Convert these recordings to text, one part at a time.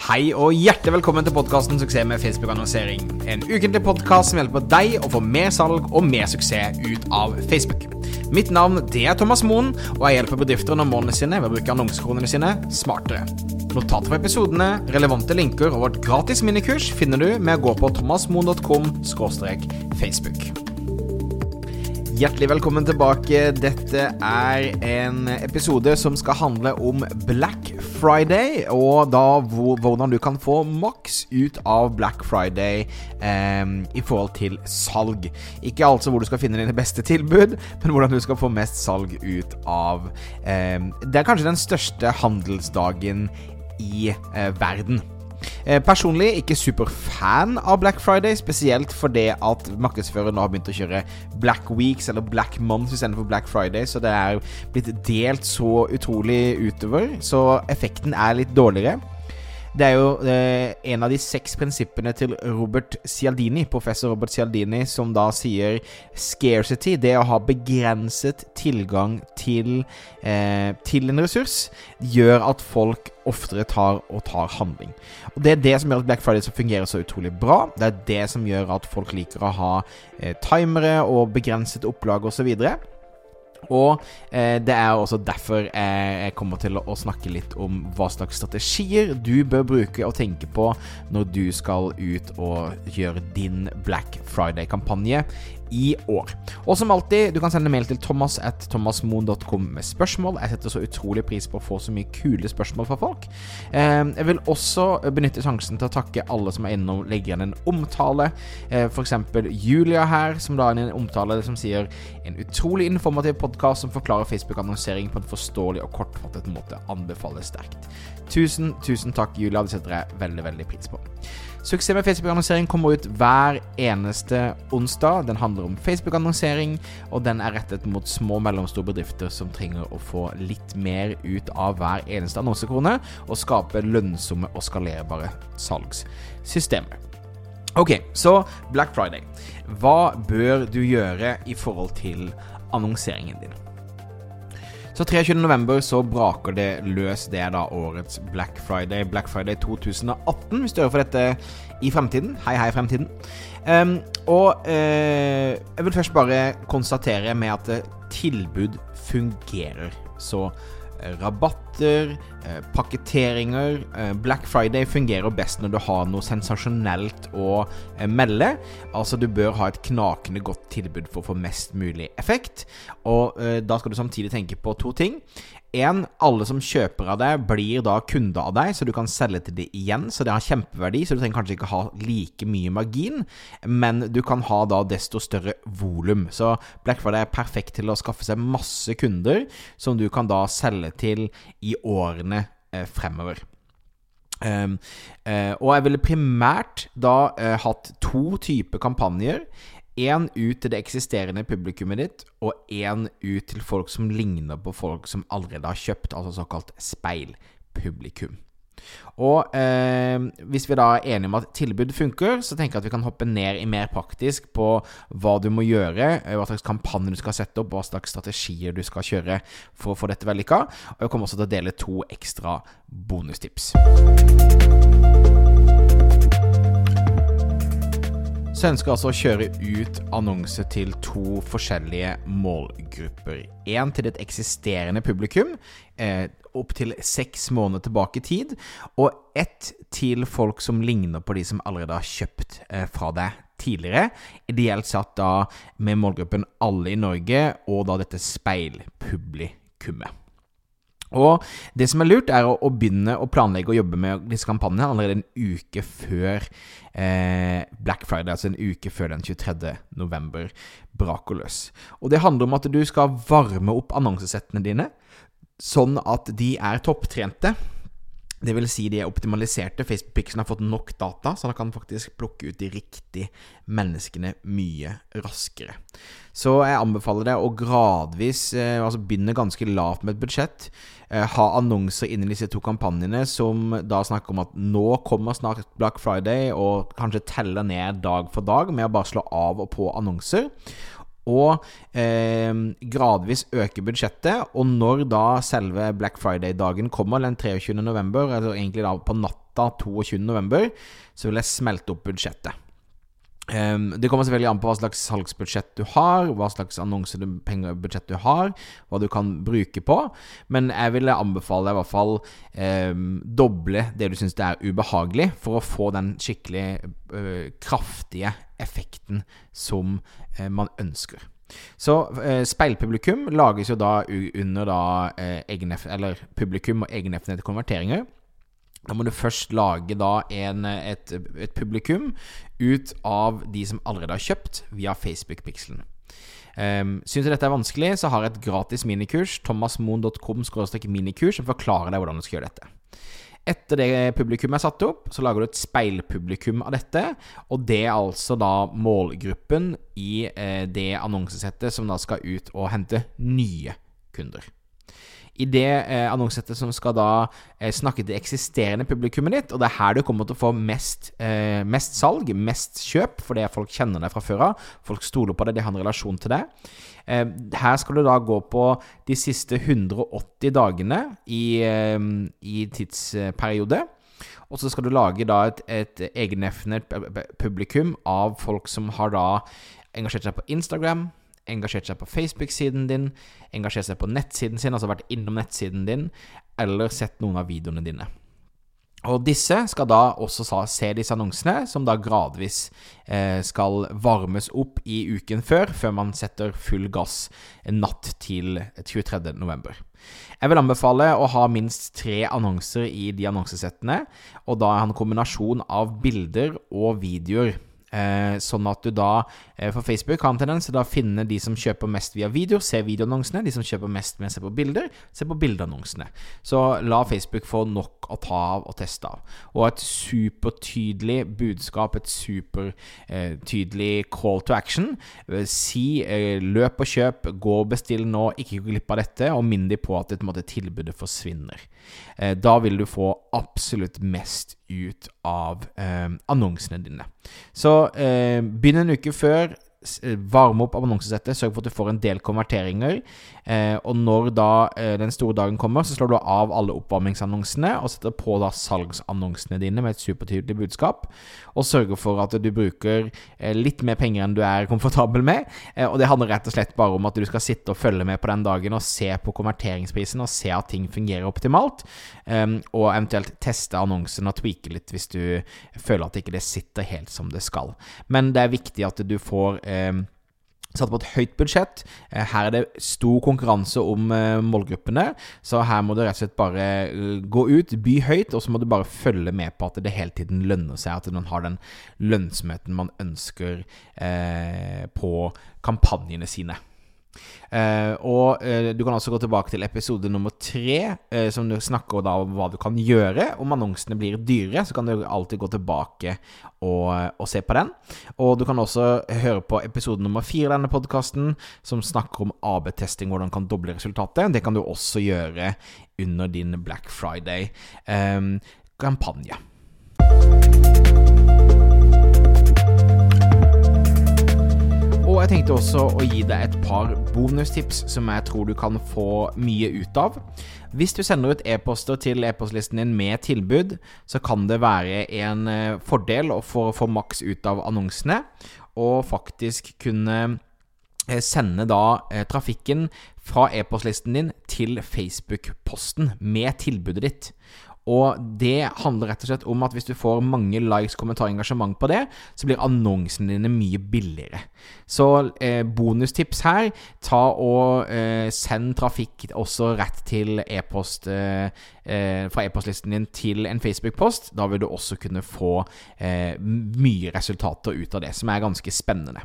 Hei og hjertelig velkommen til podkasten 'Suksess med Facebook-annonsering'. En ukentlig podkast som hjelper deg å få mer salg og mer suksess ut av Facebook. Mitt navn det er Thomas Moen, og jeg hjelper bedrifter når nå målene sine ved å bruke annonsekronene sine smartere. Notater for episodene, relevante linker og vårt gratis minikurs finner du med å gå på thomasmoen.com facebook. Hjertelig velkommen tilbake. Dette er en episode som skal handle om Black Friday, og da hvordan du kan få maks ut av Black Friday eh, i forhold til salg. Ikke altså hvor du skal finne dine beste tilbud, men hvordan du skal få mest salg ut av eh, Det er kanskje den største handelsdagen i eh, verden. Eh, personlig ikke superfan av Black Friday, spesielt fordi at markedsføreren nå har begynt å kjøre Black Weeks eller Black Month istedenfor Black Friday, så det er blitt delt så utrolig utover, så effekten er litt dårligere. Det er jo eh, en av de seks prinsippene til Robert Cialdini, professor Robert Cialdini, som da sier scarcity, det å ha begrenset tilgang til, eh, til en ressurs, gjør at folk oftere tar og tar handling. Og Det er det som gjør at Black Friday så fungerer så utrolig bra. Det er det som gjør at folk liker å ha eh, timere og begrenset opplag osv. Og eh, det er også derfor jeg kommer til å snakke litt om hva slags strategier du bør bruke og tenke på når du skal ut og gjøre din Black Friday-kampanje i år. Og som alltid, du kan sende mail til thomas at thomasmoen.com med spørsmål. Jeg setter så utrolig pris på å få så mye kule spørsmål fra folk. Eh, jeg vil også benytte sjansen til å takke alle som er inne og legger igjen en omtale. Eh, F.eks. Julia her, som da er en omtale som sier en utrolig informativ podkast som forklarer Facebook-annonsering på en forståelig og kortfattet måte. Anbefales sterkt. Tusen, tusen takk, Julia. Det setter jeg veldig, veldig pris på. Suksess med Facebook-annonsering kommer ut hver eneste onsdag. Den handler om Facebook-annonsering, og den er rettet mot små og mellomstore bedrifter som trenger å få litt mer ut av hver eneste annonsekrone, og skape lønnsomme og skalerbare salgssystemer. Ok, så Black Friday. Hva bør du gjøre i forhold til annonseringen din? Så 23.11. så braker det løs. Det er da årets Black Friday. Black Friday 2018, hvis du hører for dette i fremtiden. Hei, hei, fremtiden. Um, og uh, jeg vil først bare konstatere med at eh, tilbud fungerer. Så rabatter, eh, pakketteringer. Eh, Black Friday fungerer best når du har noe sensasjonelt å eh, melde. Altså, du bør ha et knakende godt tilbud for å få mest mulig effekt. Og da skal du samtidig tenke på to ting. En, alle som kjøper av deg, blir da kunder av deg, så du kan selge til dem igjen. Så det har kjempeverdi, så du trenger kanskje ikke ha like mye margin, men du kan ha da desto større volum. Så Black Friday er perfekt til å skaffe seg masse kunder som du kan da selge til i årene eh, fremover. Um, uh, og jeg ville primært da uh, hatt to typer kampanjer. Én ut til det eksisterende publikummet ditt, og én ut til folk som ligner på folk som allerede har kjøpt, altså såkalt speilpublikum. Og eh, hvis vi da er enige om at tilbud funker, så tenker jeg at vi kan hoppe ned i mer praktisk på hva du må gjøre, eh, hva slags kampanje du skal sette opp, hva slags strategier du skal kjøre for å få dette vellykka. Og jeg kommer også til å dele to ekstra bonustips så ønsker altså å kjøre ut annonse til to forskjellige målgrupper. Én til et eksisterende publikum, eh, opptil seks måneder tilbake i tid, og ett til folk som ligner på de som allerede har kjøpt eh, fra deg tidligere. Ideelt satt da med målgruppen alle i Norge, og da dette speilpublikummet. Og det som er lurt, er å, begynne å planlegge og jobbe med disse kampanjene allerede en uke før eh, Black Friday, altså en uke før den 23. november braker løs. Og det handler om at du skal varme opp annonsesettene dine, sånn at de er topptrente. Det vil si de er optimaliserte. Facebook Pixen har fått nok data, så han kan faktisk plukke ut de riktige menneskene mye raskere. Så jeg anbefaler deg å gradvis eh, altså begynne ganske lavt med et budsjett. Eh, ha annonser inni disse to kampanjene som da snakker om at nå kommer snart Black Friday, og kanskje teller ned dag for dag med å bare slå av og på annonser. Og eh, gradvis øke budsjettet. Og når da selve Black Friday-dagen kommer, den 23. november, eller egentlig da på natta 22. november, så vil jeg smelte opp budsjettet. Um, det kommer selvfølgelig an på hva slags salgsbudsjett du har, hva slags annonsepengebudsjett du har, hva du kan bruke på. Men jeg ville anbefale deg i hvert fall um, doble det du syns er ubehagelig, for å få den skikkelig uh, kraftige effekten som uh, man ønsker. Så eh, speilpublikum lages jo da under da egen, eller publikum og egendefinerte konverteringer. Da må du først lage da en, et, et, publikum ut av de som allerede har kjøpt via Facebook-pikselen. Um, Syns du dette er vanskelig, så har jeg et gratis minikurs, thomasmoen.com minikurs, som forklarer deg hvordan du skal gjøre dette. Etter det publikummet er satt opp, så lager du et speilpublikum av dette. Og det er altså da målgruppen i eh, det annonsesettet som da skal ut og hente nye kunder i det eh, annonsesettet som skal da eh, snakke til eksisterende publikummet ditt, og det er her du kommer til å få mest, eh, mest salg, mest kjøp, fordi folk kjenner deg fra før av. Folk stoler på deg, de har en relasjon til deg. Eh, her skal du da gå på de siste 180 dagene i, eh, i tidsperiode. Og så skal du lage da et, et egendefinert publikum av folk som har da engasjert seg på Instagram, engasjert seg på Facebook-siden din, engasjert seg på nettsiden sin, altså vært innom nettsiden din, eller sett noen av videoene dine. Og disse skal da også se disse annonsene, som da gradvis eh, skal varmes opp i uken før, før man setter full gass natt til 23.11. Jeg vil anbefale å ha minst tre annonser i de annonsesettene, og da er en kombinasjon av bilder og videoer. Eh, sånn at du da eh, For Facebook har en tendens til å finne de som kjøper mest via video, se videoannonsene. De som kjøper mest med å se på bilder, se på bildeannonsene. Så la Facebook få nok å ta av og teste av. Og et supertydelig budskap, et supertydelig eh, call to action. Eh, si eh, løp og kjøp, gå og bestill nå, ikke gå glipp av dette, og minn dem på at måte, tilbudet forsvinner. Eh, da vil du få absolutt mest ut av eh, annonsene dine. Så eh, begynn en uke før. Varme opp annonsesettet, sørg for at du får en del konverteringer. Eh, og når da eh, den store dagen kommer, så slår du av alle oppvarmingsannonsene og setter på da salgsannonsene dine med et supertydelig budskap. Og sørger for at du bruker eh, litt mer penger enn du er komfortabel med. Eh, og det handler rett og slett bare om at du skal sitte og følge med på den dagen og se på konverteringsprisen og se at ting fungerer optimalt. Eh, og eventuelt teste annonsen og tweake litt hvis du føler at ikke det sitter helt som det skal. Men det er viktig at du får eh, Satt på et høyt budsjett. Eh, her er det stor konkurranse om eh, målgruppene, så her må du rett og slett bare eh, gå ut, by høyt, og så må du bare følge med på at det hele tiden lønner seg, at man har den lønnsomheten man ønsker eh, på kampanjene sine. Uh, og uh, du kan også gå tilbake til episode nummer tre, uh, som du snakker da om hva du kan gjøre. Om annonsene blir dyrere, så kan du alltid gå tilbake og, og se på den. Og du kan også høre på episode nummer fire i denne podkasten, som snakker om AB-testing, hvordan kan doble resultatet. Det kan du også gjøre under din Black Friday-kampanje. Og jeg tenkte også å gi deg et par bonustips som jeg tror du kan få mye ut av. Hvis du sender ut e-poster til e-postlisten din med tilbud, så kan det være en eh, fordel for å få maks ut av annonsene, og faktisk kunne eh, sende da eh, trafikken fra e-postlisten din til Facebook-posten med tilbudet ditt. Og det handler rett og slett om at hvis du får mange likes, kommentarer, engasjement på det, så blir annonsene dine mye billigere. Så eh, bonustips her, ta og eh, send trafikk også rett til e-post eh, eh fra e-postlisten din til en Facebook-post. Da vil du også kunne få eh, mye resultater ut av det, som er ganske spennende.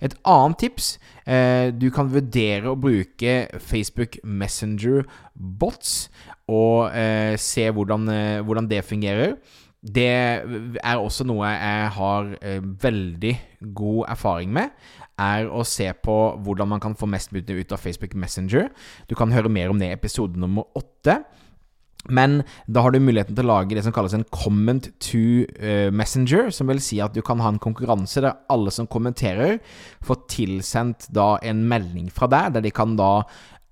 Et annet tips eh, Du kan vurdere å bruke Facebook Messenger bots og eh, se hvordan, eh, hvordan, det fungerer. Det er også noe jeg har eh, veldig god erfaring med. Er å se på hvordan man kan få mest mulig ut av Facebook Messenger. Du kan høre mer om det i episode nummer åtte. Men da har du muligheten til å lage det som kalles en comment to uh, messenger, som vil si at du kan ha en konkurranse der alle som kommenterer, får tilsendt da en melding fra deg, der de kan da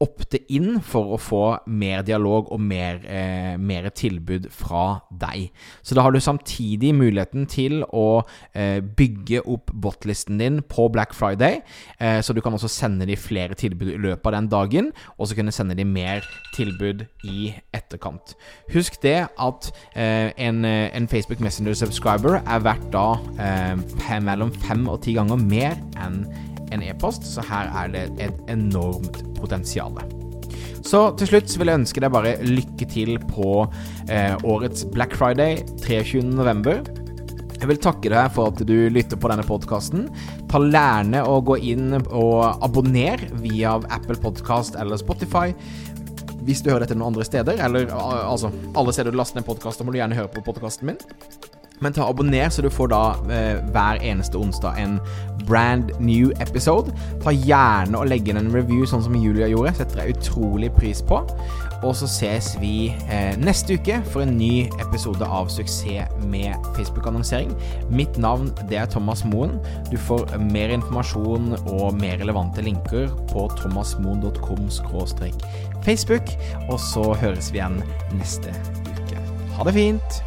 opte inn for å få mer dialog og mer, eh, mer, tilbud fra deg. Så da har du samtidig muligheten til å eh, bygge opp botlisten din på Black Friday. Eh, så du kan også sende de flere tilbud i løpet av den dagen, og så kunne sende de mer tilbud i etterkant. Husk det at eh, en, eh, en, Facebook Messenger subscriber er verdt da eh, mellom fem og ti ganger mer enn en e-post, så her er det et enormt potensial. Så til slutt vil jeg ønske deg bare lykke til på eh, årets Black Friday 23.11. Jeg vil takke deg for at du lytter på denne podkasten. Ta lærende og gå inn og abonner via Apple Podcast eller Spotify. Hvis du hører dette noen andre steder, eller altså alle steder du laster ned podkast, må du gjerne høre på podkasten min. Men ta abonner, så du får da eh, hver eneste onsdag en brand new episode. Ta gjerne og legge inn en review, sånn som Julia gjorde. Setter jeg utrolig pris på. Og så ses vi eh, neste uke for en ny episode av Suksess med Facebook-annonsering. Mitt navn det er Thomas Moen. Du får mer informasjon og mer relevante linker på thomasmoen.com Facebook. Og så høres vi igjen neste uke. Ha det fint!